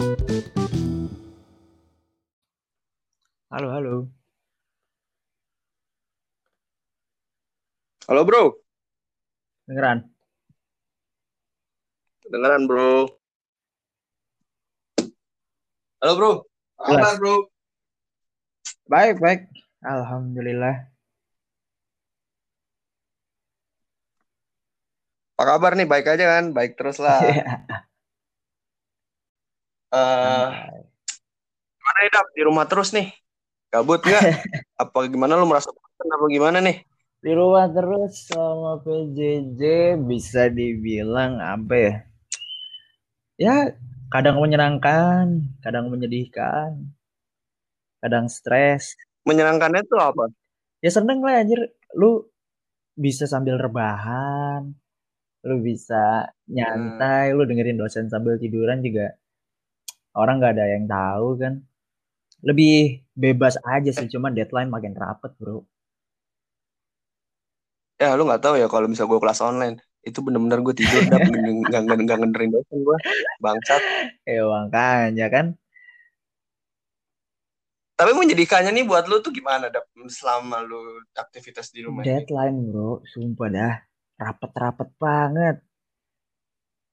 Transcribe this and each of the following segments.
Halo, halo. Halo bro, Dengeran? dengeran bro. Halo bro, apa kabar bro? Baik, baik. Alhamdulillah. Apa kabar nih? Baik aja kan? Baik terus lah. Eh, gimana Dap? Di rumah terus nih? Gabut nggak? apa gimana lu merasa bosan apa gimana nih? Di rumah terus sama PJJ bisa dibilang apa ya? Ya, kadang menyenangkan, kadang menyedihkan, kadang stres. Menyenangkannya tuh apa? Ya seneng lah anjir. Lu bisa sambil rebahan, lu bisa nyantai, lu dengerin dosen sambil tiduran juga orang nggak ada yang tahu kan. Lebih bebas aja sih, cuman deadline makin rapet bro. Ya lu nggak tahu ya kalau misal gue kelas online itu bener-bener gue tidur Dap nggak ngedengerin dosen gue bangsat. Eh makanya kan. Tapi menyedihkannya nih buat lu tuh gimana Dap selama lu aktivitas di rumah? ini? Deadline bro, sumpah dah. Rapet-rapet banget.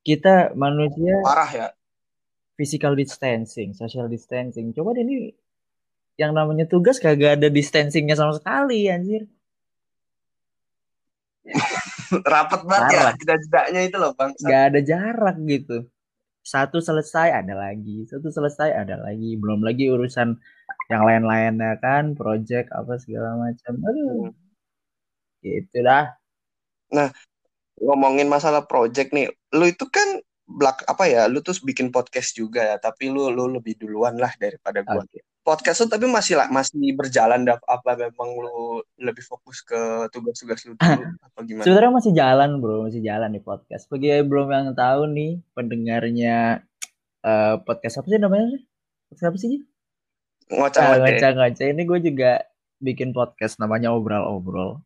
Kita manusia Parah ya. Physical distancing, social distancing. Coba deh ini yang namanya tugas kagak ada distancingnya sama sekali anjir. Rapet banget ya jeda-jedanya itu loh bangsat. Gak ada jarak gitu. Satu selesai ada lagi, satu selesai ada lagi. Belum lagi urusan yang lain-lainnya kan, project apa segala macam. Aduh, Hmm. gitu dah. ngomongin masalah project nih, lu itu kan belak apa ya, lu tuh bikin podcast juga ya, tapi lu lu lebih duluan lah daripada gua. Oke. Podcast lu tapi masih lah masih berjalan Dap. apa memang lu lebih fokus ke tugas-tugas lu dulu apa gimana? Sebenarnya masih jalan bro, masih jalan nih podcast. Bagi yang belum yang tahu nih pendengarnya eh, podcast apa sih namanya? Podcast apa sih? Ngoceh Ah, ngoceh. Ini gue juga bikin podcast namanya obrol-obrol.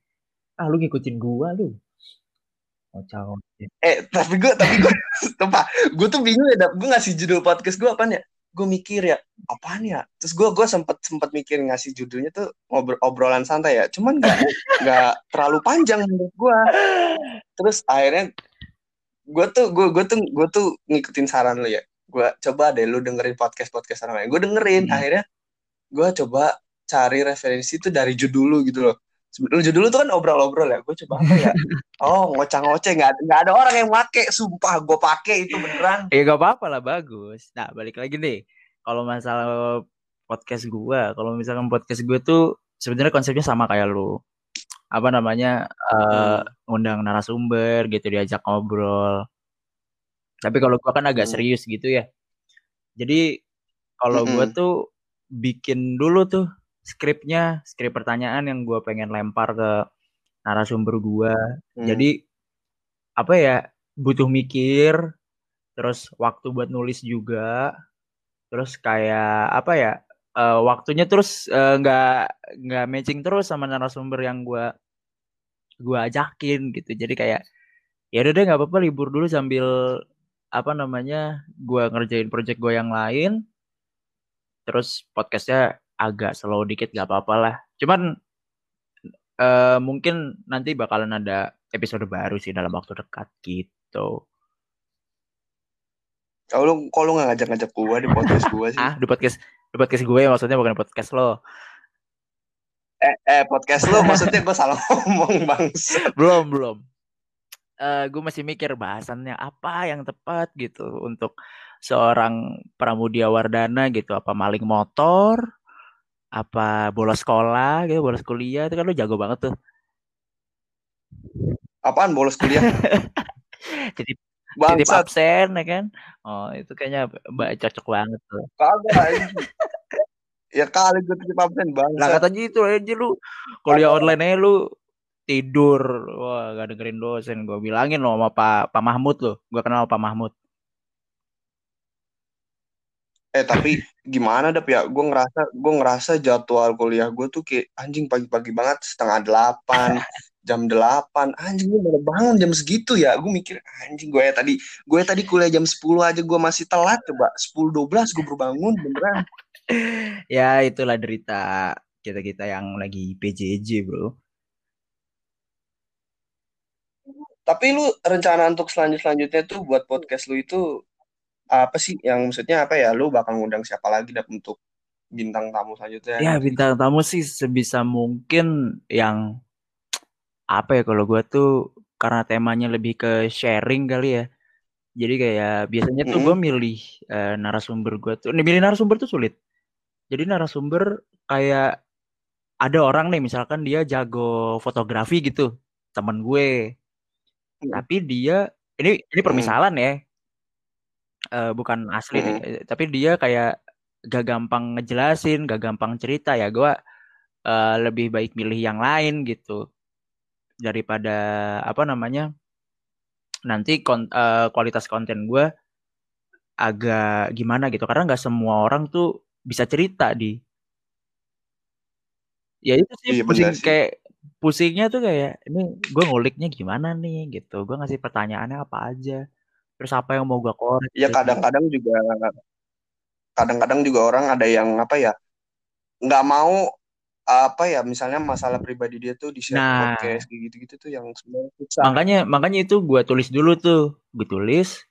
Ah lu ngikutin gua lu. Ngoceh-ngoceh. Eh, tapi gua tapi gua sumpah, gua tuh bingung ya. Gua ngasih judul podcast gua apaan ya? Gue mikir ya, apaan ya? Terus gua gua sempet sempet mikir ngasih judulnya tuh ngobrol obrolan santai ya. Cuman nggak nggak terlalu panjang menurut gua. Terus akhirnya gue tuh gue gue tuh gue tuh ngikutin saran lu ya gue coba deh lu dengerin podcast podcast orang lain gue dengerin Hmm. akhirnya gue coba cari referensi tuh dari judul lu gitu loh Sebelum judul lu tuh kan obrol-obrol ya gue coba apa ya oh ngoceh-ngoceh nggak nggak ada orang yang make sumpah gue pakai itu beneran Ya gak apa-apa lah bagus. Nah balik lagi nih. Kalau masalah podcast gua, kalau misalkan podcast gue tuh sebenarnya konsepnya sama kayak lu. Apa namanya? eh undang narasumber gitu diajak ngobrol. Tapi kalau gua kan agak Hmm. serius gitu ya. Jadi kalau gua Mm-mm. tuh bikin dulu tuh skripnya, skrip pertanyaan yang gua pengen lempar ke narasumber gua. Hmm. Jadi apa ya? Butuh mikir, terus waktu buat nulis juga, terus kayak apa ya? eh, waktunya terus eh, nggak nggak matching terus sama narasumber yang gua gua ajakin gitu. Jadi kayak ya udah deh nggak apa-apa libur dulu sambil apa namanya gua ngerjain project gua yang lain terus podcastnya agak slow dikit nggak apa-apa lah. Cuman eh, mungkin nanti bakalan ada episode baru sih dalam waktu dekat gitu. Kalau lu kalau nggak ngajak-ngajak gue di podcast gue sih? Ah di podcast di podcast gue maksudnya bukan podcast lo. Eh, eh podcast lu maksudnya gue salah ngomong bangsa. Belum belum. Eh gue masih mikir bahasannya apa yang tepat gitu untuk seorang Pramudia Wardana gitu apa maling motor apa bolos sekolah gitu bolos kuliah itu kan lu jago banget tuh. Apaan bolos kuliah? Titip titip bangsat. absen ya kan? Oh itu kayaknya mbak cocok banget tuh. Kagak ya kali gue titip absen lah bangsat katanya itu aja lu kuliah online aja lu tidur. Wah gak dengerin dosen. Gue bilangin lo sama Pak Pak Mahmud lo gue kenal Pak Mahmud Eh tapi gimana dap ya? Gue ngerasa gue ngerasa jadwal kuliah gue tuh kayak anjing pagi-pagi banget setengah delapan jam 8 anjing gue baru bangun jam segitu ya. Gue mikir anjing gue ya tadi gue ya tadi kuliah jam 10 aja gue masih telat coba. 10 12 gue baru bangun beneran. Ya itulah derita kita kita yang lagi PJJ bro. Tapi lu rencana untuk selanjut selanjutnya tuh buat podcast lu itu apa sih yang maksudnya apa ya? Lu bakal ngundang siapa lagi dap untuk bintang tamu selanjutnya? Ya bintang tamu sih sebisa mungkin yang apa ya kalau gue tuh karena temanya lebih ke sharing kali ya. Jadi kayak biasanya tuh gue milih uh, narasumber gue tuh nih milih narasumber tuh sulit. Jadi narasumber kayak ada orang nih misalkan dia jago fotografi gitu temen gue. Hmm. tapi dia ini ini permisalan hmm. ya uh, bukan asli hmm. nih tapi dia kayak gak gampang ngejelasin gak gampang cerita ya. Gue uh, lebih baik milih yang lain gitu daripada apa namanya nanti kon, uh, kualitas konten gue agak gimana gitu. Karena nggak semua orang tuh bisa cerita di. Ya itu sih iya, pusing kayak pusingnya tuh kayak ini gue nguliknya gimana nih? gitu. Gue ngasih pertanyaannya apa aja terus apa yang mau gue korek ya gitu. kadang-kadang juga kadang-kadang juga orang ada yang apa ya nggak mau apa ya misalnya masalah pribadi dia tuh di share nah, podcast gitu-gitu tuh yang sebenarnya susah. Makanya makanya itu gue tulis dulu tuh, gue tulis.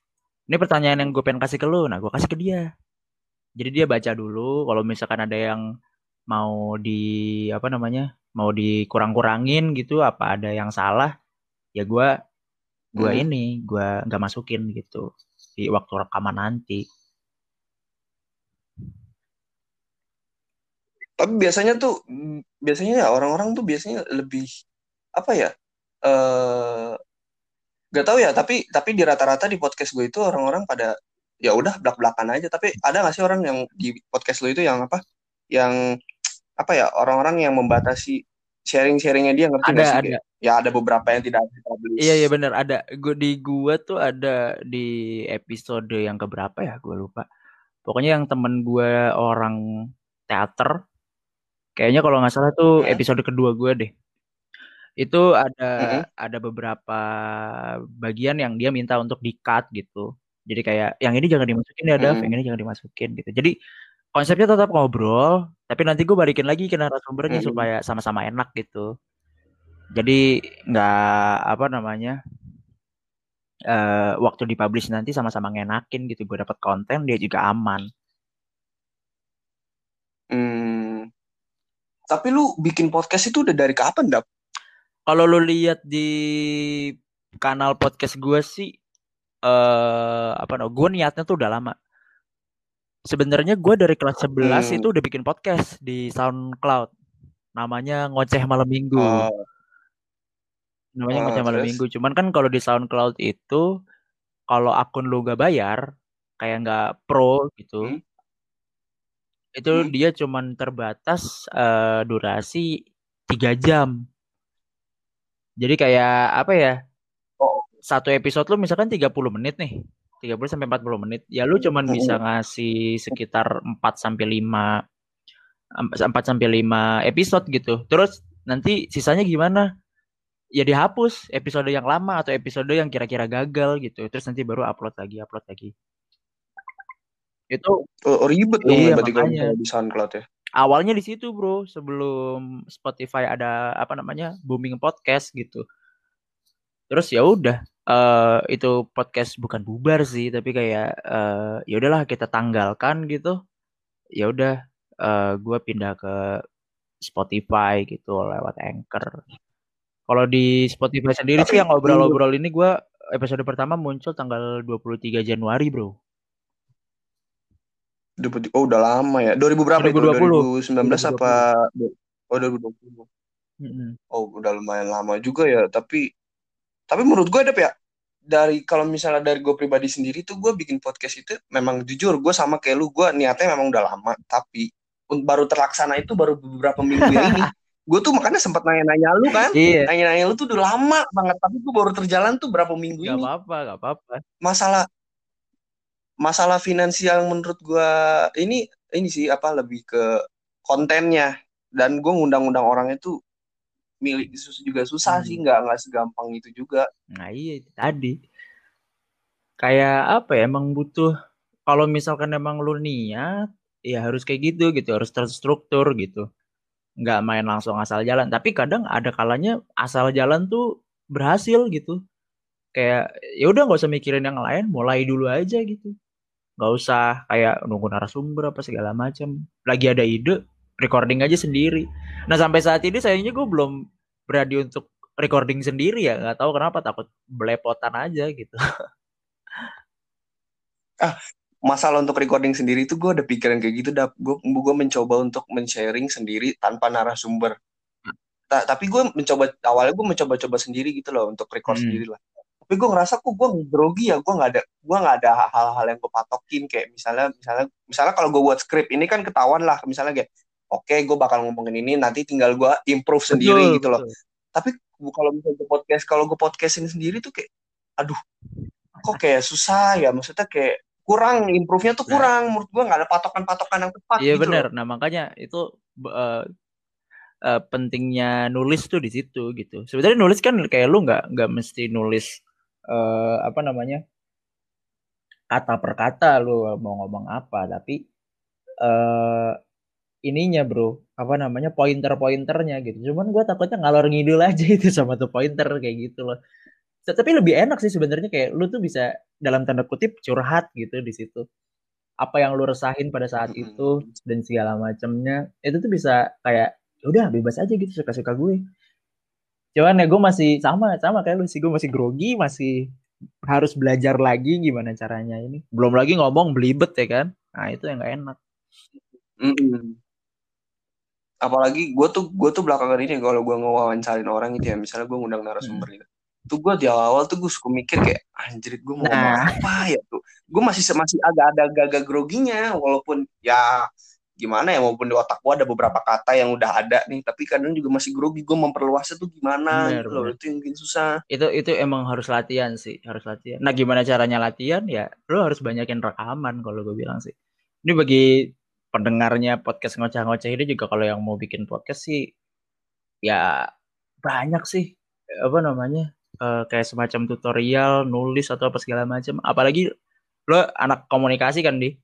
Ini pertanyaan yang gue pengen kasih ke lu, nah gue kasih ke dia. Jadi dia baca dulu, kalau misalkan ada yang mau di apa namanya mau dikurang-kurangin gitu apa ada yang salah ya gue gue hmm. ini gue nggak masukin gitu. Di waktu rekaman nanti. Tapi biasanya tuh biasanya ya orang-orang tuh biasanya lebih apa ya eh gak tahu ya tapi tapi di rata-rata di podcast gue itu orang-orang pada ya udah belak belakan aja. Tapi ada gak sih orang yang di podcast lo itu yang apa? Yang apa ya orang-orang yang membatasi sharing-sharingnya dia ngerti ada, sih? Ada. Ya ada beberapa yang tidak publish. Iya iya benar ada. Gue di gua tuh ada di episode yang keberapa ya gue lupa. Pokoknya yang temen gue orang teater. Kayaknya kalau nggak salah tuh hmm? episode kedua gue deh. Itu ada hmm? ada beberapa bagian yang dia minta untuk di cut gitu. Jadi kayak yang ini jangan dimasukin ya, Dav, hmm. yang ini jangan dimasukin gitu. Jadi konsepnya tetap ngobrol, tapi nanti gue balikin lagi ke narasumbernya hmm. supaya sama-sama enak gitu. Jadi nggak apa namanya uh, waktu dipublish nanti sama-sama ngenakin gitu. Gue dapat konten dia juga aman. Hmm. Tapi lu bikin podcast itu udah dari kapan, Dap? Kalau lu lihat di kanal podcast gue sih, uh, apa no, gue niatnya tuh udah lama Sebenarnya gue dari kelas 11 hmm. itu udah bikin podcast di SoundCloud. Namanya Ngoceh Malam Minggu. Oh. Namanya oh, Ngoceh Malam Minggu. Cuman kan kalau di SoundCloud itu kalau akun lu gak bayar, kayak nggak pro gitu. Hmm. Itu hmm. dia cuman terbatas uh, durasi tiga jam. Jadi kayak apa ya? Oh. Satu episode lu misalkan 30 menit nih 30 sampai 40 menit. Ya lu cuman bisa ngasih sekitar 4 sampai 5 4 sampai 5 episode gitu. Terus nanti sisanya gimana? Ya dihapus episode yang lama atau episode yang kira-kira gagal gitu. Terus nanti baru upload lagi, upload lagi. Itu oh, ribet dong iya, berarti kalau di SoundCloud ya. Awalnya di situ, Bro, sebelum Spotify ada apa namanya? booming podcast gitu. Terus ya udah, uh, itu podcast bukan bubar sih tapi kayak uh, ya udahlah kita tanggalkan gitu ya udah uh, gue pindah ke Spotify gitu lewat Anchor kalau di Spotify sendiri tapi, sih yang ngobrol-ngobrol ini gue episode pertama muncul tanggal 23 Januari bro Oh udah lama ya. 2000 berapa 2020. itu? 2019 2020. apa? Oh 2020. Mm -hmm. Oh udah lumayan lama juga ya. Tapi tapi menurut gue ada ya dari kalau misalnya dari gue pribadi sendiri tuh gue bikin podcast itu memang jujur gue sama kayak lu gue niatnya memang udah lama tapi baru terlaksana itu baru beberapa minggu ya ini. Gue tuh makanya sempat nanya-nanya lu kan? Iya. nanya-nanya lu tuh udah lama banget tapi gue baru terjalan tuh berapa minggu gak ini. gak apa-apa gak apa-apa. Masalah masalah finansial menurut gue ini ini sih apa lebih ke kontennya. Dan gue ngundang-undang orang itu milik juga susah hmm. sih nggak nggak segampang itu juga. Nah iya tadi. Kayak apa ya emang butuh kalau misalkan emang lu niat ya harus kayak gitu gitu. Harus terstruktur gitu. Nggak main langsung asal jalan. Tapi kadang ada kalanya asal jalan tuh berhasil gitu. Kayak ya udah nggak usah mikirin yang lain mulai dulu aja gitu. Nggak usah kayak nunggu narasumber apa segala macam. Lagi ada ide recording aja sendiri. Nah sampai saat ini sayangnya gue belum berani untuk recording sendiri ya. Nggak tahu kenapa takut belepotan aja gitu. Ah masalah untuk recording sendiri itu gue ada pikiran kayak gitu dah gue gue mencoba untuk men-sharing sendiri tanpa narasumber. Ta tapi gue mencoba awalnya gue mencoba-coba sendiri gitu loh untuk record hmm. sendiri lah. Tapi gue ngerasa kok gue grogi ya gue nggak ada gue nggak ada hal-hal yang gue patokin. Kayak misalnya misalnya misalnya kalau gue buat script ini kan ketahuan lah. Misalnya kayak oke okay, gue bakal ngomongin ini nanti tinggal gue improve sendiri betul, gitu loh. tapi kalau misalnya podcast kalau gue podcastin sendiri tuh kayak aduh kok kayak susah ya? Maksudnya kayak kurang improve-nya tuh nah. kurang nah, menurut gue nggak ada patokan-patokan yang tepat iya gitu benar nah makanya itu uh, uh, pentingnya nulis tuh di situ gitu. Sebenarnya nulis kan kayak lu nggak nggak mesti nulis uh, apa namanya kata per kata lu mau ngomong apa. Tapi uh, ininya bro. Apa namanya pointer-pointernya gitu. Cuman gue takutnya ngalor ngidul aja itu sama tuh pointer kayak gitu loh. Tapi lebih enak sih sebenarnya kayak lu tuh bisa dalam tanda kutip curhat gitu di situ. Apa yang lu resahin pada saat itu dan segala macamnya itu tuh bisa kayak ya udah bebas aja gitu suka-suka gue. Cuman ya gue masih sama sama kayak lu sih. Gue masih grogi masih harus belajar lagi gimana caranya ini. Belum lagi ngomong belibet ya kan? Nah itu yang gak enak. Mm. Apalagi gue tuh gue tuh belakangan ini kalau gue ngewawancarin orang gitu ya misalnya gue ngundang narasumber gitu. Tuh gue di awal tuh gue suka mikir kayak anjir gue mau nah. apa ya tuh? Gue masih masih agak ada agak groginya walaupun ya gimana ya walaupun di otak gue ada beberapa kata yang udah ada nih tapi kadang juga masih grogi gue memperluasnya tuh gimana bener, gitu loh. itu yang mungkin susah. Itu itu emang harus latihan sih harus latihan. Nah gimana caranya latihan? Ya lo harus banyakin rekaman kalau gue bilang sih. Ini bagi pendengarnya podcast ngoceh-ngoceh ini juga kalau yang mau bikin podcast sih ya banyak sih apa namanya uh, kayak semacam tutorial nulis atau apa segala macam. Apalagi lo anak komunikasi kan di?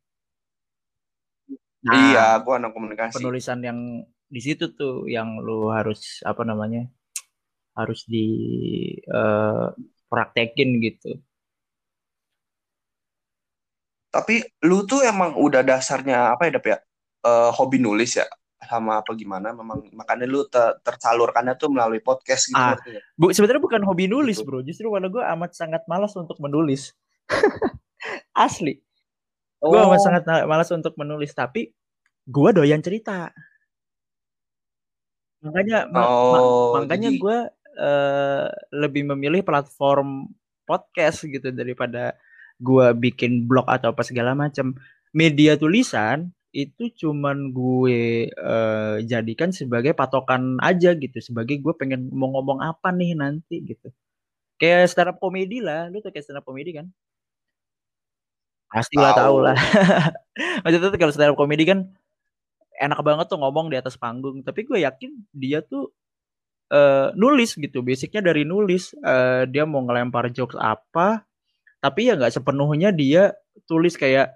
Nah, iya gua anak komunikasi. penulisan yang di situ tuh yang lo harus apa namanya harus di uh, praktekin gitu tapi lu tuh emang udah dasarnya apa ya dap ya? Uh, hobi nulis ya? Sama apa gimana? Memang makanya lu ter tersalurkannya tuh melalui podcast gitu. Ah, bu sebenarnya bukan hobi nulis gitu. bro. Justru karena gue amat sangat malas untuk menulis. Asli. Oh. gue amat sangat malas untuk menulis tapi gue doyan cerita. Makanya ma ma makanya jadi... gue uh, lebih memilih platform podcast gitu daripada gue bikin blog atau apa segala macam media tulisan itu cuman gue uh, jadikan sebagai patokan aja gitu sebagai gue pengen mau ngomong apa nih nanti gitu. Kayak stand up komedi lah lu tuh kayak stand up komedi kan? Pasti lah tahu lah. Maksudnya tuh kalau stand up komedi kan enak banget tuh ngomong di atas panggung tapi gue yakin dia tuh uh, nulis gitu basicnya dari nulis. Uh, dia mau ngelempar jokes apa tapi ya nggak sepenuhnya dia tulis kayak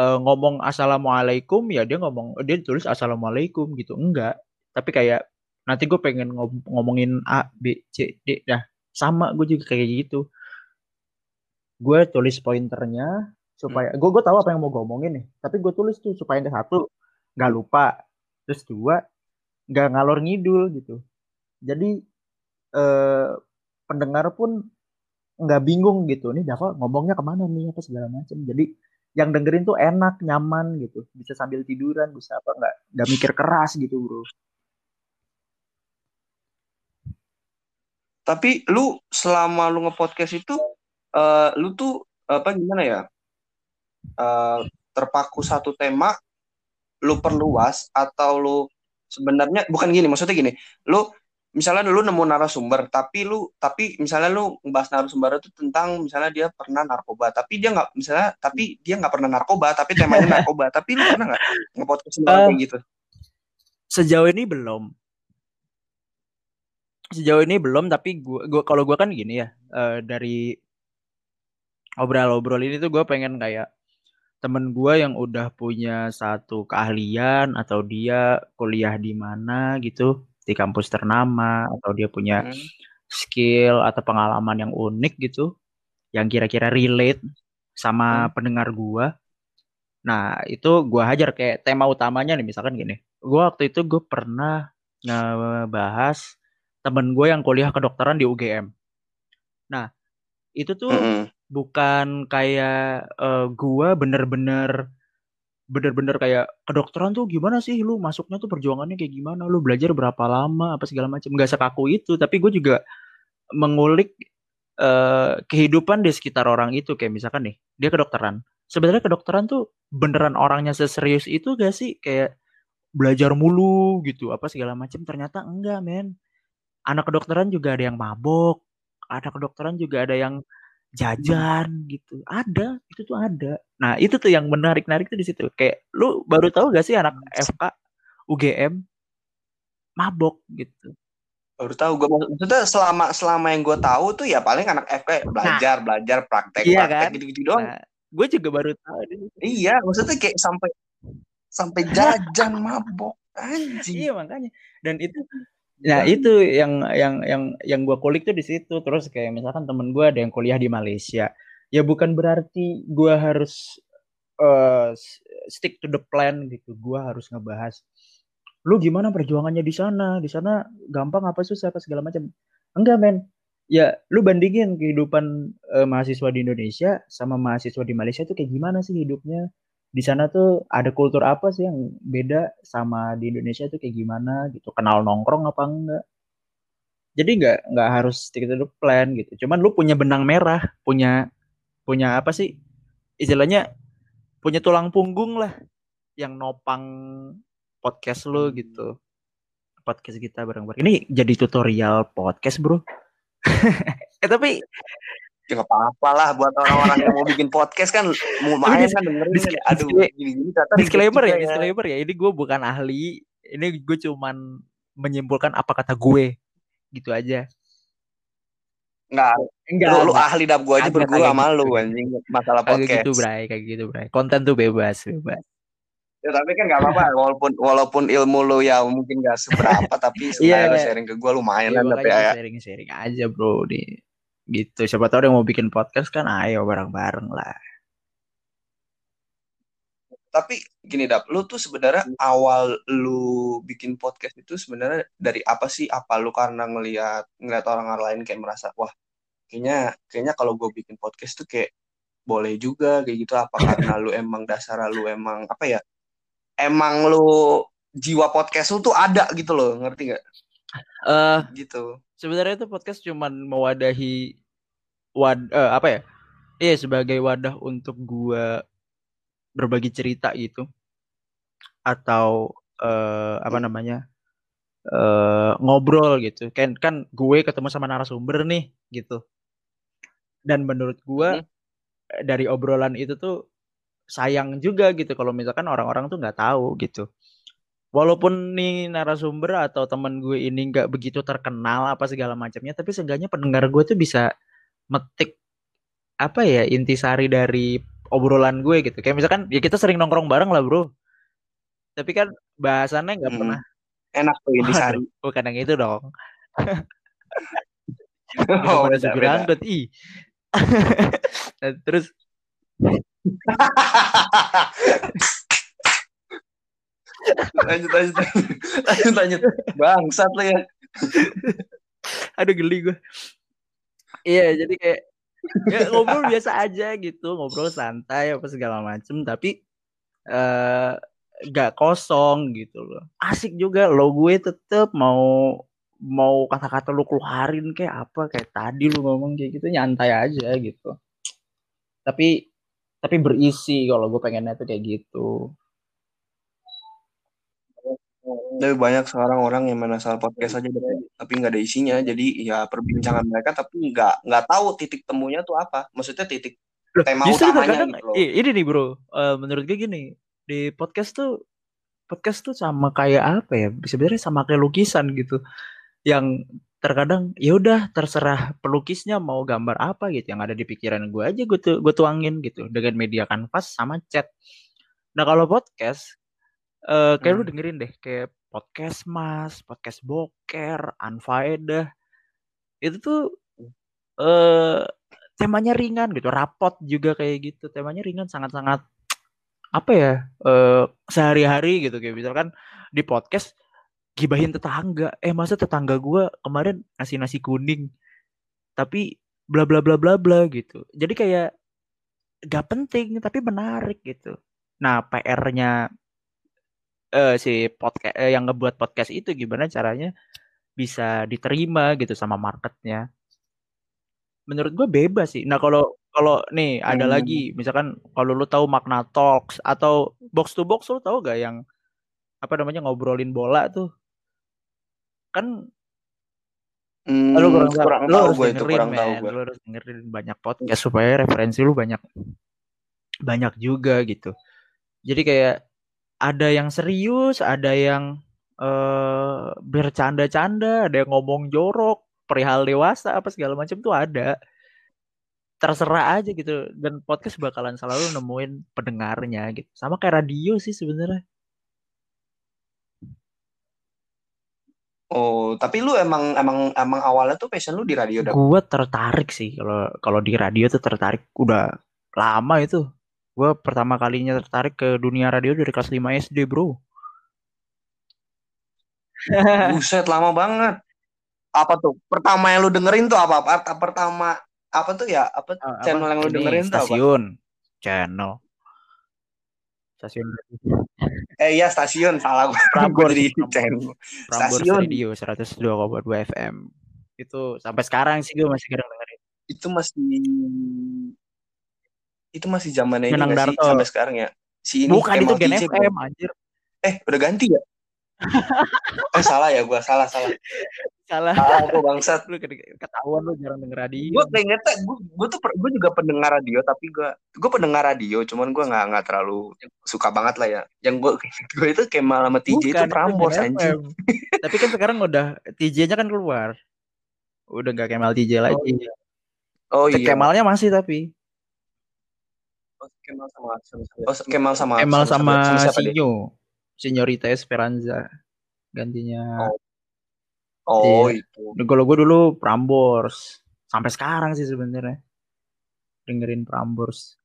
uh, ngomong assalamualaikum ya dia ngomong dia tulis assalamualaikum gitu. Enggak. Tapi kayak nanti gue pengen ngom ngomongin A B C D. Dah sama gue juga kayak gitu. Gue tulis pointernya supaya gue gue tahu apa yang mau gue omongin nih. Tapi gue tulis tuh supaya yang satu nggak lupa. Terus dua nggak ngalor ngidul gitu. Jadi eh, pendengar pun nggak bingung gitu nih Dava ngomongnya ke mana nih? apa segala macam jadi yang dengerin tuh enak nyaman gitu. Bisa sambil tiduran bisa apa nggak nggak mikir keras gitu bro. Tapi lu selama lu ngepodcast itu uh, lu tuh apa gimana ya? Uh, terpaku satu tema lu perluas atau lu sebenarnya bukan gini maksudnya gini. Lu misalnya lu nemu narasumber tapi lu tapi misalnya lu ngebahas narasumber itu tentang misalnya dia pernah narkoba tapi dia nggak misalnya tapi dia nggak pernah narkoba tapi temanya narkoba tapi lu pernah nggak ngepodcast uh, kayak gitu? sejauh ini belum. Sejauh ini belum tapi gua, gua kalau gua kan gini ya uh, dari obrol-obrol ini tuh gue pengen kayak temen gue yang udah punya satu keahlian atau dia kuliah di mana gitu di kampus ternama atau dia punya hmm. skill atau pengalaman yang unik gitu yang kira-kira relate sama hmm. pendengar gue nah itu gue hajar kayak tema utamanya nih misalkan gini gue waktu itu gue pernah ngebahas temen gue yang kuliah kedokteran di UGM nah itu tuh -hmm bukan kayak uh, gua bener-bener bener-bener kayak kedokteran tuh gimana sih? Lu masuknya tuh perjuangannya kayak gimana? Lu belajar berapa lama? apa segala macam nggak sekaku itu tapi gue juga mengulik uh, kehidupan di sekitar orang itu. Kayak misalkan nih dia kedokteran. Sebenarnya kedokteran tuh beneran orangnya seserius itu gak sih? Kayak belajar mulu gitu apa segala macam ternyata enggak men. Anak kedokteran juga ada yang mabok anak kedokteran juga ada yang jajan gitu. Ada itu tuh ada. Nah itu tuh yang menarik narik tuh di situ. Kayak lu baru tahu gak sih anak FK UGM mabok gitu? Baru tahu gue maksudnya selama selama yang gue tahu tuh ya paling anak FK belajar nah, belajar praktek iya praktek kan? gitu gitu doang. Nah, gue juga baru tahu iya maksudnya kayak sampai sampai jajan mabok anjing. Iya makanya. Dan itu Nah itu yang yang yang yang gue kulik tuh di situ. Terus kayak misalkan temen gue ada yang kuliah di Malaysia. Ya bukan berarti gue harus uh, stick to the plan gitu. Gue harus ngebahas lu gimana perjuangannya di sana? Di sana gampang apa susah apa segala macam. Enggak men. Ya lu bandingin kehidupan uh, mahasiswa di Indonesia sama mahasiswa di Malaysia tuh kayak gimana sih hidupnya di sana tuh ada kultur apa sih yang beda sama di Indonesia tuh kayak gimana gitu? Kenal nongkrong apa enggak? Jadi nggak nggak harus stick to the plan gitu. Cuman lu punya benang merah punya punya apa sih? Istilahnya punya tulang punggung lah yang nopang podcast lu gitu. Podcast kita bareng-bareng. Ini jadi tutorial podcast bro. Eh tapi ya gak apa-apa lah buat orang-orang yang mau bikin podcast kan mau main kan dengerin dis kan. aduh gini-gini disclaimer ya disclaimer ya ini gue bukan ahli ini gue cuman menyimpulkan apa kata gue gitu aja Enggak, enggak. Lu, lu ahli dap gue aja berguru sama lu gitu. anjing masalah podcast. Kayak gitu, Bray, kayak gitu, Bray. Konten tuh bebas, bebas. Ya tapi kan gak apa-apa walaupun walaupun ilmu lu ya mungkin gak seberapa tapi sebenarnya yeah, sharing ke gue lumayan yeah, kan tapi ya. Sharing-sharing aja, Bro, nih gitu. Siapa tahu yang mau bikin podcast kan ayo bareng-bareng lah. Tapi gini dap lu tuh sebenarnya awal lu bikin podcast itu sebenarnya dari apa sih? Apa lu karena ngelihat ngelihat orang lain kayak merasa wah kayaknya kayaknya kalau gue bikin podcast tuh kayak boleh juga kayak gitu. Apa karena lu emang dasar lu emang apa ya emang lu jiwa podcast lu tuh ada gitu loh ngerti gak? Eh uh, gitu. Sebenarnya itu podcast cuman mewadahi wad uh, apa ya? Iya sebagai wadah untuk gua berbagi cerita gitu. Atau uh, apa namanya? Uh, ngobrol gitu. Kan kan gue ketemu sama narasumber nih gitu. Dan menurut gua hmm. dari obrolan itu tuh sayang juga gitu kalau misalkan orang-orang tuh nggak tahu gitu walaupun nih narasumber atau teman gue ini nggak begitu terkenal apa segala macamnya tapi seenggaknya pendengar gue tuh bisa metik apa ya intisari dari obrolan gue gitu. Kayak misalkan ya kita sering nongkrong bareng lah bro. Tapi kan bahasannya nggak hmm. pernah enak tuh intisari. Bukan yang itu dong. oh, pada supir angkot ih. nah, terus lanjut lanjut lanjut lanjut bangsat lo ya aduh geli gue iya jadi kayak ya ngobrol biasa aja gitu ngobrol santai apa segala macem tapi uh, gak kosong gitu loh. Asik juga lo gue tetep mau mau kata-kata lu keluarin kayak apa kayak tadi lu ngomong kayak gitu nyantai aja gitu. Tapi tapi berisi kalau gue pengennya tuh kayak gitu tapi banyak sekarang orang yang main asal podcast aja tapi nggak ada isinya. Jadi ya perbincangan mereka tapi nggak nggak tahu titik temunya tuh apa. Maksudnya titik tema Justru utamanya gitu loh. ini nih bro. Uh, menurut gue gini di podcast tuh podcast tuh sama kayak apa ya? Sebenarnya sama kayak lukisan gitu. Yang terkadang ya udah terserah pelukisnya mau gambar apa gitu. Yang ada di pikiran gue aja gue tuh gue tuangin gitu. Dengan media kanvas sama chat. Nah kalau podcast uh, kayak hmm. lu dengerin deh kayak podcast mas podcast boker unfaedah itu tuh eh uh, temanya ringan gitu rapot juga kayak gitu. Temanya ringan sangat-sangat apa ya uh, sehari-hari gitu kayak misalkan di podcast gibahin tetangga. Eh masa tetangga gue kemarin ngasih nasi kuning tapi bla bla bla bla bla gitu. Jadi kayak gak penting tapi menarik gitu. Nah PR-nya uh, si podcast uh, yang ngebuat podcast itu gimana caranya bisa diterima gitu sama marketnya menurut gue bebas sih nah kalau kalau nih ada hmm. lagi misalkan kalau lu tahu makna talks atau box to box lu tahu gak yang apa namanya ngobrolin bola tuh kan hmm, lu kurang, kurang lu tahu harus gue dengerin, itu kurang tahu gue. Lu harus dengerin banyak podcast supaya referensi lu banyak banyak juga gitu. Jadi kayak ada yang serius, ada yang uh, bercanda-canda, ada yang ngomong jorok, perihal dewasa apa segala macam tuh ada. Terserah aja gitu dan podcast bakalan selalu nemuin pendengarnya gitu. Sama kayak radio sih sebenarnya. Oh, tapi lu emang emang emang awalnya tuh passion lu di radio dong? Gue tertarik sih kalau kalau di radio tuh tertarik udah lama itu. Gue pertama kalinya tertarik ke dunia radio dari kelas 5 SD, Bro. Buset, lama banget. Apa tuh? Pertama yang lu dengerin tuh apa? apa? Pertama apa tuh ya? Apa, uh, channel apa? yang lu dengerin tuh apa? Stasiun. Channel. Stasiun eh iya stasiun salah gue Prambors, di channel stasiun Radio 102,2 FM itu sampai sekarang sih gue masih kadang dengerin itu masih itu masih zamannya ini sih? Sampai sekarang ya? Si ini bukan itu Gen FM anjir. Eh udah ganti ya? Eh salah ya gue salah salah. Salah. Salah gue bangsat. Lu ketahuan lu jarang denger radio. Gue keingetnya gue gue tuh gue juga pendengar radio tapi gue gue pendengar radio cuman gue nggak nggak terlalu suka banget lah ya. Yang gue gue itu kayak malam TJ Bukan, itu Prambors anjing. Tapi kan sekarang udah TJ-nya kan keluar. Udah nggak Kemal TJ lagi. Oh, iya. oh iya. Kemalnya masih tapi Kemal sama oh, Kemal sama Kemal sama, sama, sama Sinyo. Senyorita Esperanza gantinya. Oh, oh iya. itu. Kalau gue dulu Prambors sampai sekarang sih sebenarnya dengerin Prambors.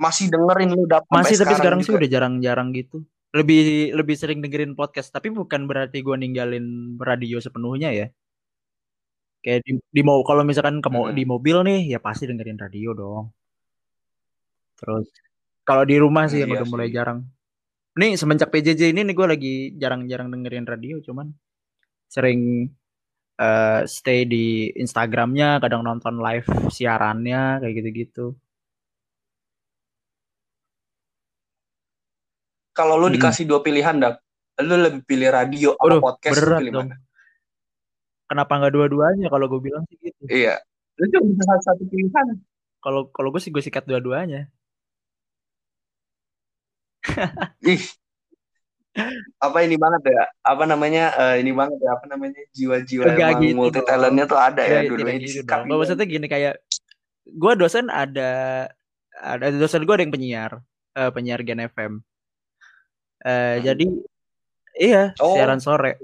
Masih dengerin lu dapat Masih tapi sekarang, sekarang sih udah jarang-jarang gitu. Lebih lebih sering dengerin podcast tapi bukan berarti gue ninggalin radio sepenuhnya ya. Kayak di, di mau kalau misalkan ke hmm. di mobil nih ya pasti dengerin radio dong. Terus kalau di rumah sih iya udah sih. mulai jarang. Nih semenjak PJJ ini nih gue lagi jarang-jarang dengerin radio cuman sering uh, stay di Instagramnya kadang nonton live siarannya kayak gitu-gitu. Kalau lu hmm. dikasih dua pilihan dak lu lebih pilih radio atau podcast berat pilih dong. mana? Kenapa nggak dua-duanya? Kalau gue bilang sih gitu. Iya. Lu cuma bisa satu pilihan. Kalau kalau gue sih gue sikat dua-duanya Ih. Apa ini banget ya? Apa namanya? Uh, ini banget ya? Apa namanya? Jiwa-jiwa emang gitu multi talentnya tuh ada ya dulu gitu dong. Maksudnya gini kayak gue dosen ada ada dosen gue ada yang penyiar uh, penyiar Gen FM. Uh, eh, hmm. Jadi iya oh. siaran sore.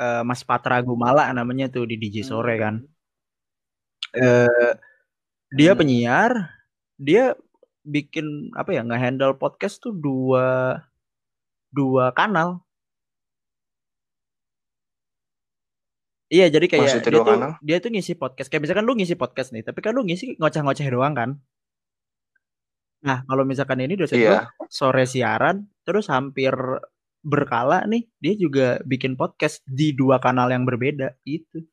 Uh, Mas Patra Gumala namanya tuh di DJ sore kan. Uh, dia hmm. penyiar, dia bikin apa ya nggak handle podcast tuh dua dua kanal. Iya, jadi kayak Maksudnya dia tuh kanal? dia tuh ngisi podcast. Kayak misalkan lu ngisi podcast nih, tapi kan lu ngisi ngoceh-ngoceh doang kan. Nah, kalau misalkan ini dosen iya. sore siaran, terus hampir berkala nih, dia juga bikin podcast di dua kanal yang berbeda itu.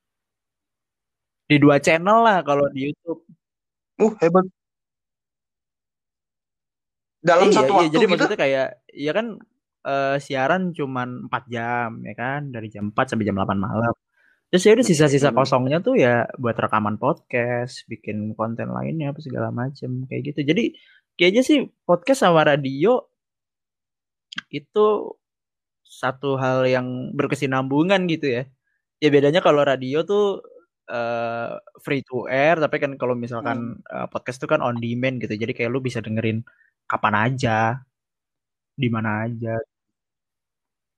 Di dua channel lah kalau di YouTube. Uh, hebat dalam iya, satu iya, waktu jadi gitu? maksudnya kayak ya kan uh, siaran cuman 4 jam ya kan dari jam 4 sampai jam 8 malam terus ya udah sisa-sisa hmm. kosongnya tuh ya buat rekaman podcast bikin konten lainnya apa segala macem kayak gitu jadi kayaknya sih podcast sama radio itu satu hal yang berkesinambungan gitu ya Ya bedanya kalau radio tuh uh, free to air, tapi kan kalau misalkan hmm. uh, podcast tuh kan on demand gitu. Jadi kayak lu bisa dengerin kapan aja, di mana aja.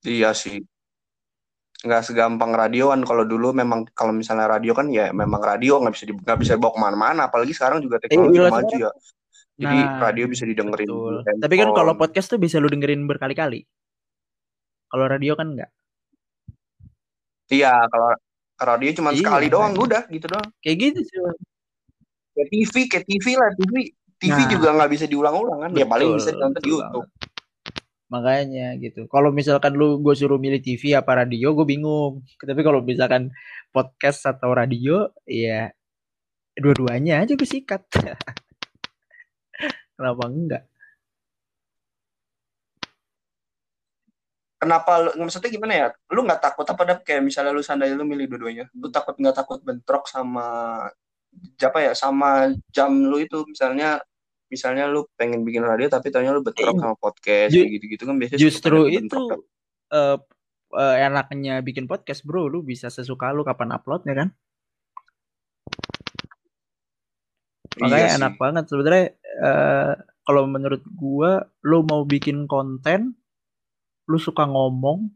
Iya sih. Nggak segampang radioan kalau dulu memang kalau misalnya radio kan ya memang radio nggak bisa nggak bisa bawa ke mana-mana. Apalagi sekarang juga teknologi eh, maju ya. Jadi nah, radio bisa didengerin. Tapi kan kalau podcast tuh bisa lu dengerin berkali-kali. Kalau radio kan enggak. Iya, kalau radio cuma iya, sekali doang, kan. udah gitu doang. Kayak gitu sih. Kayak TV, kayak TV lah, TV. TV nah, juga nggak bisa diulang-ulang kan. Betul, ya paling bisa nonton di YouTube. Makanya gitu. Kalau misalkan lu gue suruh milih TV apa radio, gue bingung. Tapi kalau misalkan podcast atau radio, ya dua-duanya aja gue sikat. Kenapa enggak? kenapa lu maksudnya gimana ya lu nggak takut apa dap kayak misalnya lu sandai lu milih dua-duanya lu takut nggak takut bentrok sama apa ya sama jam lu itu misalnya misalnya lu pengen bikin radio tapi tanya lu bentrok sama podcast gitu-gitu kan biasanya justru itu uh, uh, enaknya bikin podcast bro. Lu bisa sesuka lu kapan uploadnya kan? Makanya iya enak banget. Sebenarnya uh, kalau menurut gua lu mau bikin konten lu suka ngomong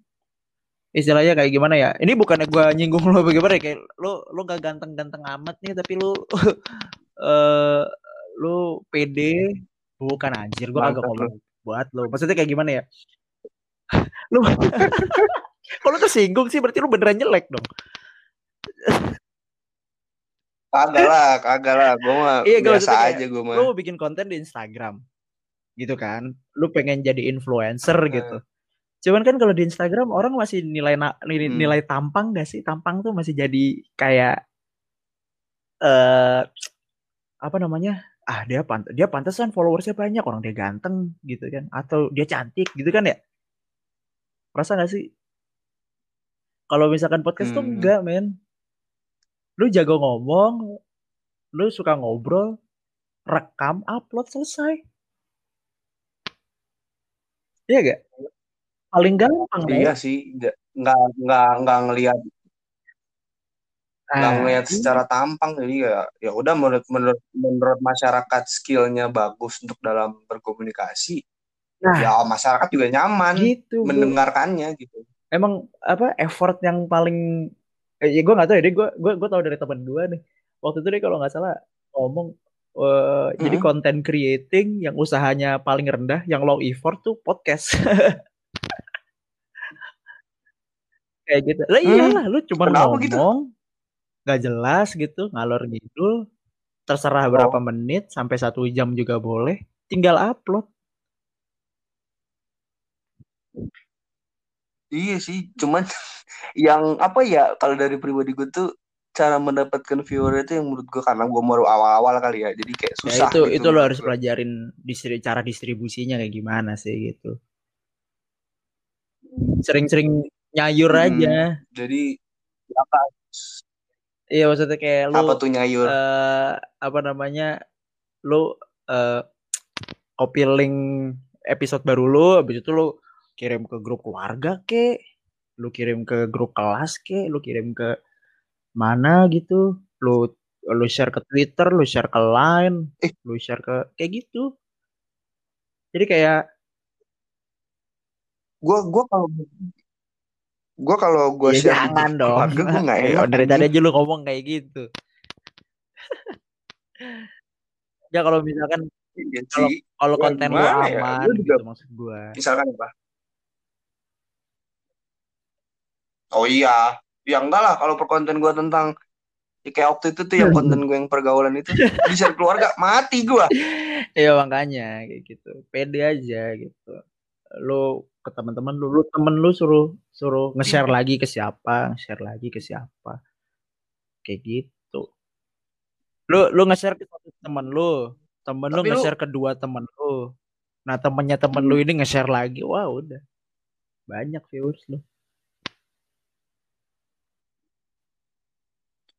istilahnya kayak gimana ya? Ini bukannya gue nyinggung lo bagaimana ya? Kayak lu lu gak ganteng-ganteng amat nih tapi lu uh, lu pede. Bukan anjir gue agak ngomong buat lo. Maksudnya kayak gimana ya? Lu kalau tersinggung sih? Berarti lu beneran jelek dong. Kagak lah kagak lah. Gue mah iya, biasa aja gue mah. lu bikin konten di Instagram gitu kan? Lu pengen jadi influencer hmm. gitu Cuman kan kalau di Instagram orang masih nilai nilai, hmm. nilai tampang gak sih? Tampang tuh masih jadi kayak eh uh, apa namanya? Ah dia pant dia pantesan followersnya banyak orang dia ganteng gitu kan atau dia cantik gitu kan ya? Rasa gak sih? Kalau misalkan podcast hmm. tuh enggak men. Lu jago ngomong, lu suka ngobrol, rekam, upload selesai. Iya gak? Paling gampang iya ya. sih nggak nggak nggak ngelihat nggak ah, ngelihat iya. secara tampang jadi ya ya udah menurut menurut menurut masyarakat skillnya bagus untuk dalam berkomunikasi nah, ya masyarakat juga nyaman gitu, mendengarkannya gitu emang apa effort yang paling eh, ya gue nggak tahu ya gue gue gue tahu dari teman gue nih waktu itu deh kalau nggak salah ngomong uh, mm-hmm. jadi content creating yang usahanya paling rendah yang low effort tuh podcast kayak gitu lah hmm. iyalah lu cuma ngomong gitu? gak jelas gitu ngalor ngidul terserah berapa oh. menit sampai satu jam juga boleh tinggal upload iya sih cuman yang apa ya kalau dari pribadi gue tuh cara mendapatkan viewer itu yang menurut gue karena gue baru awal-awal kali ya jadi kayak ya, susah ya itu gitu itu lo harus pelajarin distri cara distribusinya kayak gimana sih gitu sering-sering nyayur hmm, aja. Jadi apa? Iya maksudnya kayak lu apa tuh nyayur? uh, apa namanya? Lu uh, copy link episode baru lu habis itu lu kirim ke grup keluarga ke lu kirim ke grup kelas ke lu kirim ke mana gitu. Lu lu share ke Twitter lu share ke Line eh. lu share ke kayak gitu. Jadi kayak gua gua kalau Gue kalau gue ya, share jangan dong. Keluarga gue gak enak. Ya, dari tadi aja lu ngomong kayak gitu. ya kalau misalkan ya, kalau kalau konten lu ya? aman ya? gitu maksud gue. Misalkan apa? Oh iya, ya enggak lah kalau per konten gue tentang ya kayak waktu itu tuh yang konten gue yang pergaulan itu bisa keluarga mati gue. Iya makanya kayak gitu, pede aja gitu. Lu ke teman-teman lu, lu temen lu suruh suruh nge-share hmm. lagi ke siapa, nge-share lagi ke siapa. Kayak gitu. Lu lu nge-share ke satu temen lu, temen Tapi lu nge-share ke dua temen lu. Nah, temennya temen hmm. lu ini nge-share lagi. Wah, udah. Banyak viewers lu.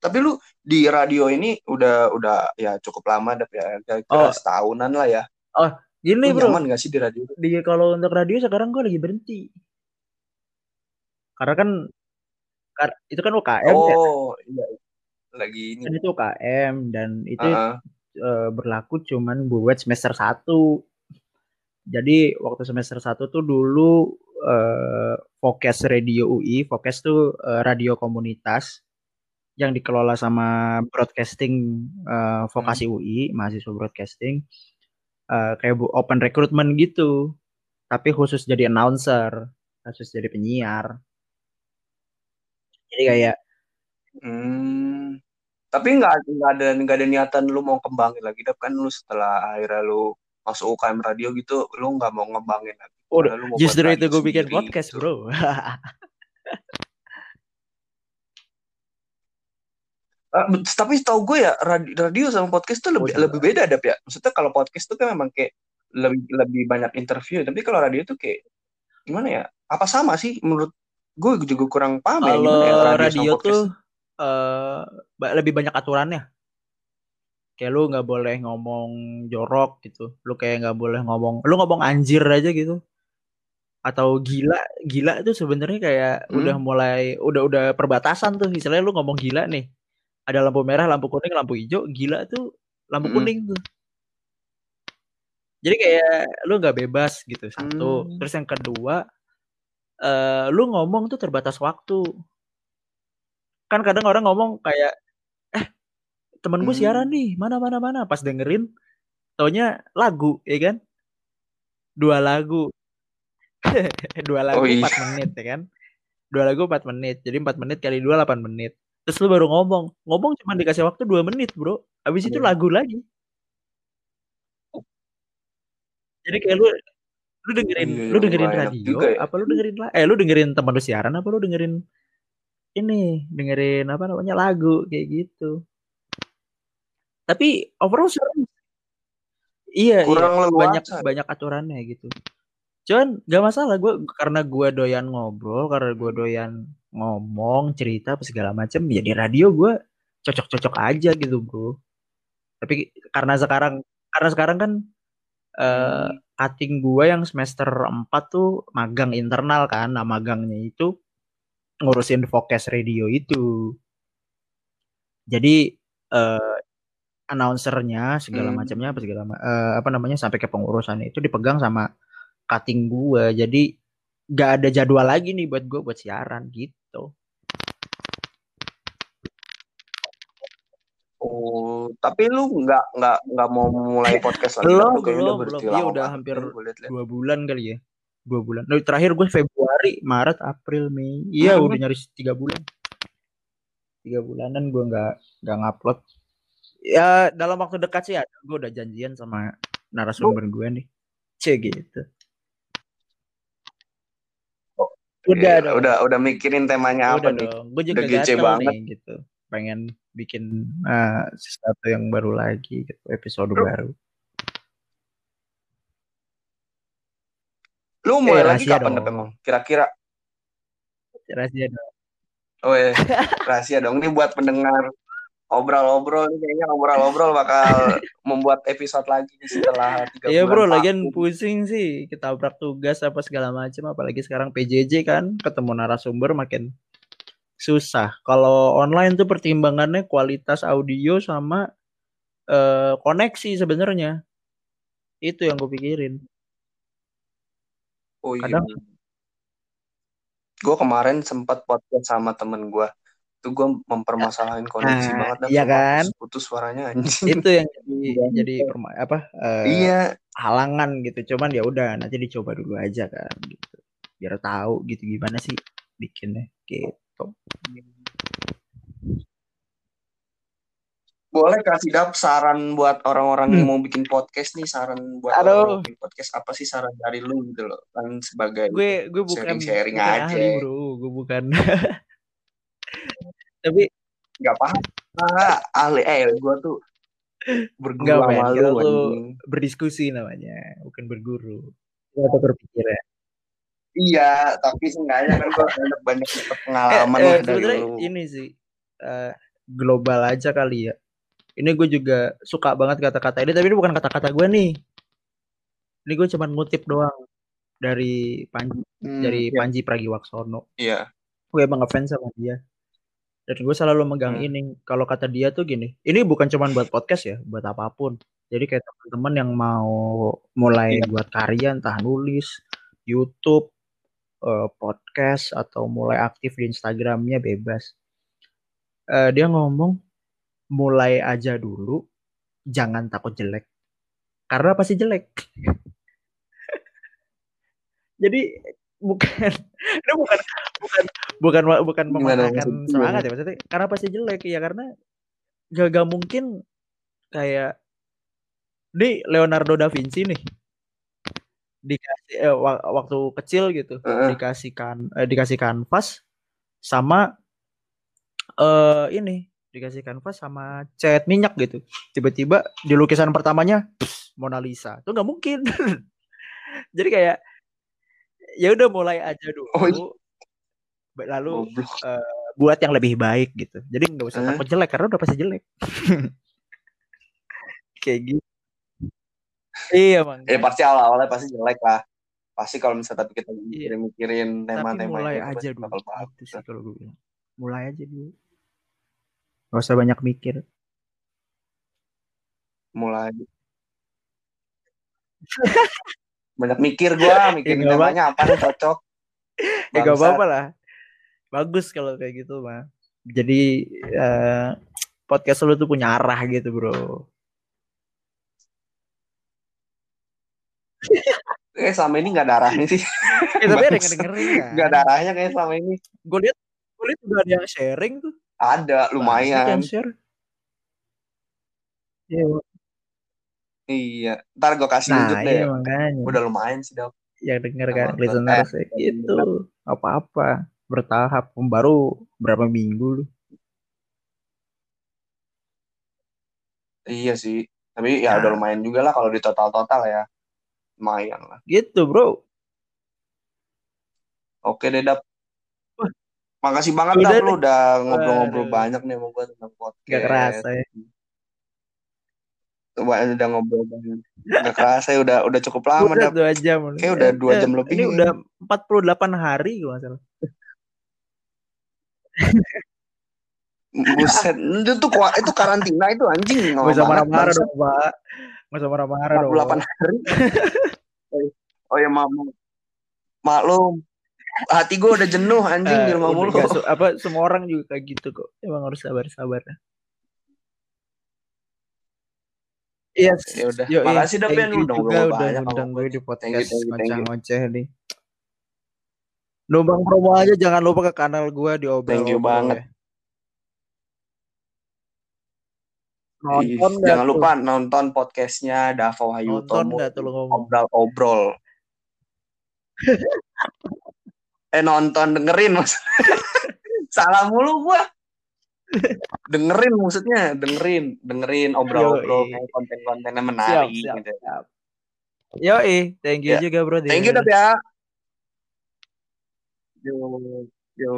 Tapi lu di radio ini udah udah ya cukup lama ya kira-kira oh. setahunan lah ya. Oh, Gini Lu bro. Nyaman gak sih di radio? Di kalau untuk radio sekarang gue lagi berhenti. Karena kan itu kan UKM oh ya? iya lagi ini kan itu UKM dan itu uh -uh. Uh, berlaku cuman buat semester satu jadi waktu semester satu tuh dulu uh, Focus Radio UI, Focus tuh uh, radio komunitas yang dikelola sama broadcasting uh, vokasi hmm. UI, mahasiswa broadcasting, uh, kayak bu open recruitment gitu, tapi khusus jadi announcer, khusus jadi penyiar. Jadi kayak, hmm, tapi nggak nggak ada nggak ada niatan lu mau kembangin lagi, kan lu setelah akhirnya lu masuk UKM radio gitu, lu nggak mau ngembangin lagi. Oh, justru itu gue bikin podcast, gitu. bro. Uh, tapi tau gue ya radio, sama podcast tuh lebih oh, lebih beda dap ya. Maksudnya kalau podcast tuh kan memang kayak lebih lebih banyak interview, tapi kalau radio tuh kayak gimana ya? Apa sama sih menurut gue juga kurang paham ya gimana ya radio, radio tuh uh, lebih banyak aturannya. Kayak lu nggak boleh ngomong jorok gitu. Lu kayak nggak boleh ngomong, lu ngomong anjir aja gitu. Atau gila, gila itu sebenarnya kayak hmm. udah mulai udah udah perbatasan tuh. Istilahnya lu ngomong gila nih ada lampu merah, lampu kuning, lampu hijau, gila tuh lampu kuning tuh. Jadi kayak lu nggak bebas gitu satu. Hmm. Terus yang kedua, uh, lu ngomong tuh terbatas waktu. Kan kadang orang ngomong kayak, eh temen gue hmm. siaran nih, mana mana mana. Pas dengerin, taunya lagu, ya kan? Dua lagu, dua lagu oh, iya. 4 menit, ya kan? Dua lagu empat menit, jadi empat menit kali dua delapan menit Terus lu baru ngomong. Ngomong cuma dikasih waktu dua menit, Bro. Habis itu iya. lagu lagi. Jadi kayak lu lu dengerin iya, lu dengerin radio ya. apa lu dengerin eh lu dengerin teman lu siaran apa lu dengerin ini dengerin apa namanya lagu kayak gitu. Tapi overall seru. Iya, iya. Kurang iya. banyak banyak aturannya gitu. Cuman gak masalah gue karena gue doyan ngobrol, karena gue doyan ngomong cerita apa segala macam ya di radio gue cocok-cocok aja gitu bro. Tapi karena sekarang karena sekarang kan uh, cutting gue yang semester 4 tuh magang internal kan nah magangnya itu ngurusin fokus radio itu. Jadi uh, announcernya segala hmm. macamnya apa segala uh, apa namanya sampai ke pengurusan itu dipegang sama cutting gue jadi gak ada jadwal lagi nih buat gue buat siaran gitu. Oh, tapi lu nggak nggak nggak mau mulai podcast lagi? belum, belum, belum. Iya udah hampir dua bulan kali ya, dua bulan. Nah, terakhir gue Februari, Maret, April, Mei. Iya, hmm. udah nyaris tiga bulan. Tiga bulanan gue nggak nggak ngupload. Ya dalam waktu dekat sih ya, gue udah janjian sama narasumber gue nih. C gitu. Udah dong. Udah udah mikirin temanya udah apa dong. nih? Gue juga udah gatel banget. nih gitu. Pengen bikin uh, sesuatu yang baru lagi gitu, episode Lu, baru. Lu mau eh, lagi kapan dong. emang? Kira-kira? Rahasia dong. Oh iya, rahasia dong. Ini buat pendengar obrol-obrol kayaknya obrol-obrol bakal membuat episode lagi setelah tiga Iya bro, lagian pusing sih kita obrak tugas apa segala macam apalagi sekarang PJJ kan ketemu narasumber makin susah. Kalau online tuh pertimbangannya kualitas audio sama uh, koneksi sebenarnya. Itu yang gue pikirin. Oh iya. Kadang gue kemarin sempat podcast sama temen gue itu gue mempermasalahin koneksi nah, banget dan iya kan? Putus suaranya anjing. Itu yang jadi jadi apa uh, iya. halangan gitu. Cuman ya udah nanti dicoba dulu aja kan gitu. Biar tahu gitu gimana sih bikinnya gitu. Boleh kasih dap saran buat orang-orang hmm. yang mau bikin podcast nih saran buat Aduh. orang bikin podcast apa sih saran dari lu gitu loh kan sebagai gue gue bukan sharing, -sharing bukan aja. ahli, bro. Gue bukan tapi nggak paham. Ah, ahli eh gue tuh berguru sama lu tuh berdiskusi namanya bukan berguru. Atau berpikir ya iya tapi seenggaknya kan gue banyak banyak pengalaman eh, eh, dari lu. ini sih uh, global aja kali ya. Ini gue juga suka banget kata-kata ini tapi ini bukan kata-kata gue nih. Ini gue cuma ngutip doang dari Panji hmm, dari iya. Panji Pragiwaksono. Iya. Gue emang ngefans sama dia dan gue selalu megang Hmm. ini kalau kata dia tuh gini ini bukan cuman buat podcast ya buat apa pun jadi kayak teman-teman yang mau mulai Iya. buat karya entah nulis YouTube eh, podcast atau mulai aktif di Instagramnya bebas Eh, dia ngomong mulai aja dulu jangan takut jelek karena pasti jelek jadi bukan ini bukan bukan bukan bukan mematahkan semangat ya maksudnya karena pasti jelek ya karena gak, gak mungkin kayak di Leonardo da Vinci nih dikasih eh, wa- waktu kecil gitu Heeh. dikasihkan eh, dikasih kanvas sama eh ini dikasih kanvas sama cat minyak gitu tiba-tiba di lukisan pertamanya Mona Lisa itu nggak mungkin jadi kayak ya udah mulai aja dulu Oh, iya. Ba- lalu Goblok. buat yang lebih baik gitu jadi nggak usah Hah? takut jelek karena udah pasti jelek kayak gitu iya bang Ya pasti awal-awalnya pasti jelek lah. Pasti kalau misalnya tapi kita Iya. mikirin tapi tema-tema mulai itu aja dulu bakal gitu sih kalau gue bilang mulai aja dulu Gak usah banyak mikir Mulai. Banyak mikir gua, mikirin Ya, nggak temanya apa nih cocok. ya gak apa-apa lah bagus kalau kayak gitu mah jadi eh, podcast lu tuh punya arah gitu bro Eh selama ini nggak ada arahnya sih. ya, tapi ada dengerin kan Nggak ada arahnya kayak selama ini. gue lihat gue lihat udah ada yang sharing tuh Ada, lumayan. share Iya, Iya. Ntar gua kasih nah unjuk deh. iya makanya Udah lumayan sih dok. yang denger kan buat- listeners eh, ya gitu apa-apa bertahap baru berapa minggu lu Iya sih. Tapi ya Nah. udah lumayan juga lah kalau di total-total ya. Lumayan lah. gitu bro Oke deh Dap. Makasih banget Udah Dap deh. lu udah ngobrol-ngobrol banyak nih sama gua tentang podcast. gak kerasa ya Coba udah ngobrol banget. Gak kerasa ya udah udah cukup lama udah Dap. dua jam Kayak udah dua Ya, jam lebih ini ya. udah 48 hari kalau nggak salah Buset, itu tuh itu karantina itu anjing Gak usah marah-marah dong, Pak. Gak usah marah-marah dong. 48 hari. oh ya maaf. Maklum. Hati gue udah jenuh anjing Eh, di rumah udah, mulu. gak apa semua orang juga kayak gitu kok. Emang harus sabar-sabar. Iya, Ya udah. yoi. Makasih dah, Ben. Udah juga ngobrol udah banyak ngundang gue. di Thank you, podcast thank you, thank you. ngoceh-ngoceh nih. Numpang promo aja jangan lupa ke kanal gue di obrol Thank you banget. ya. Nonton Ih, Jangan tuh? lupa nonton podcastnya Davo lo ngomong? Obrol-obrol. eh nonton dengerin mas. Salah mulu gua. dengerin maksudnya, dengerin, dengerin obrol-obrol Yoi. kayak konten-kontennya Siap, menarik siap, gitu. siap. Yoi, thank you Ya. juga bro. Thank you Dap ya. Yo, yo.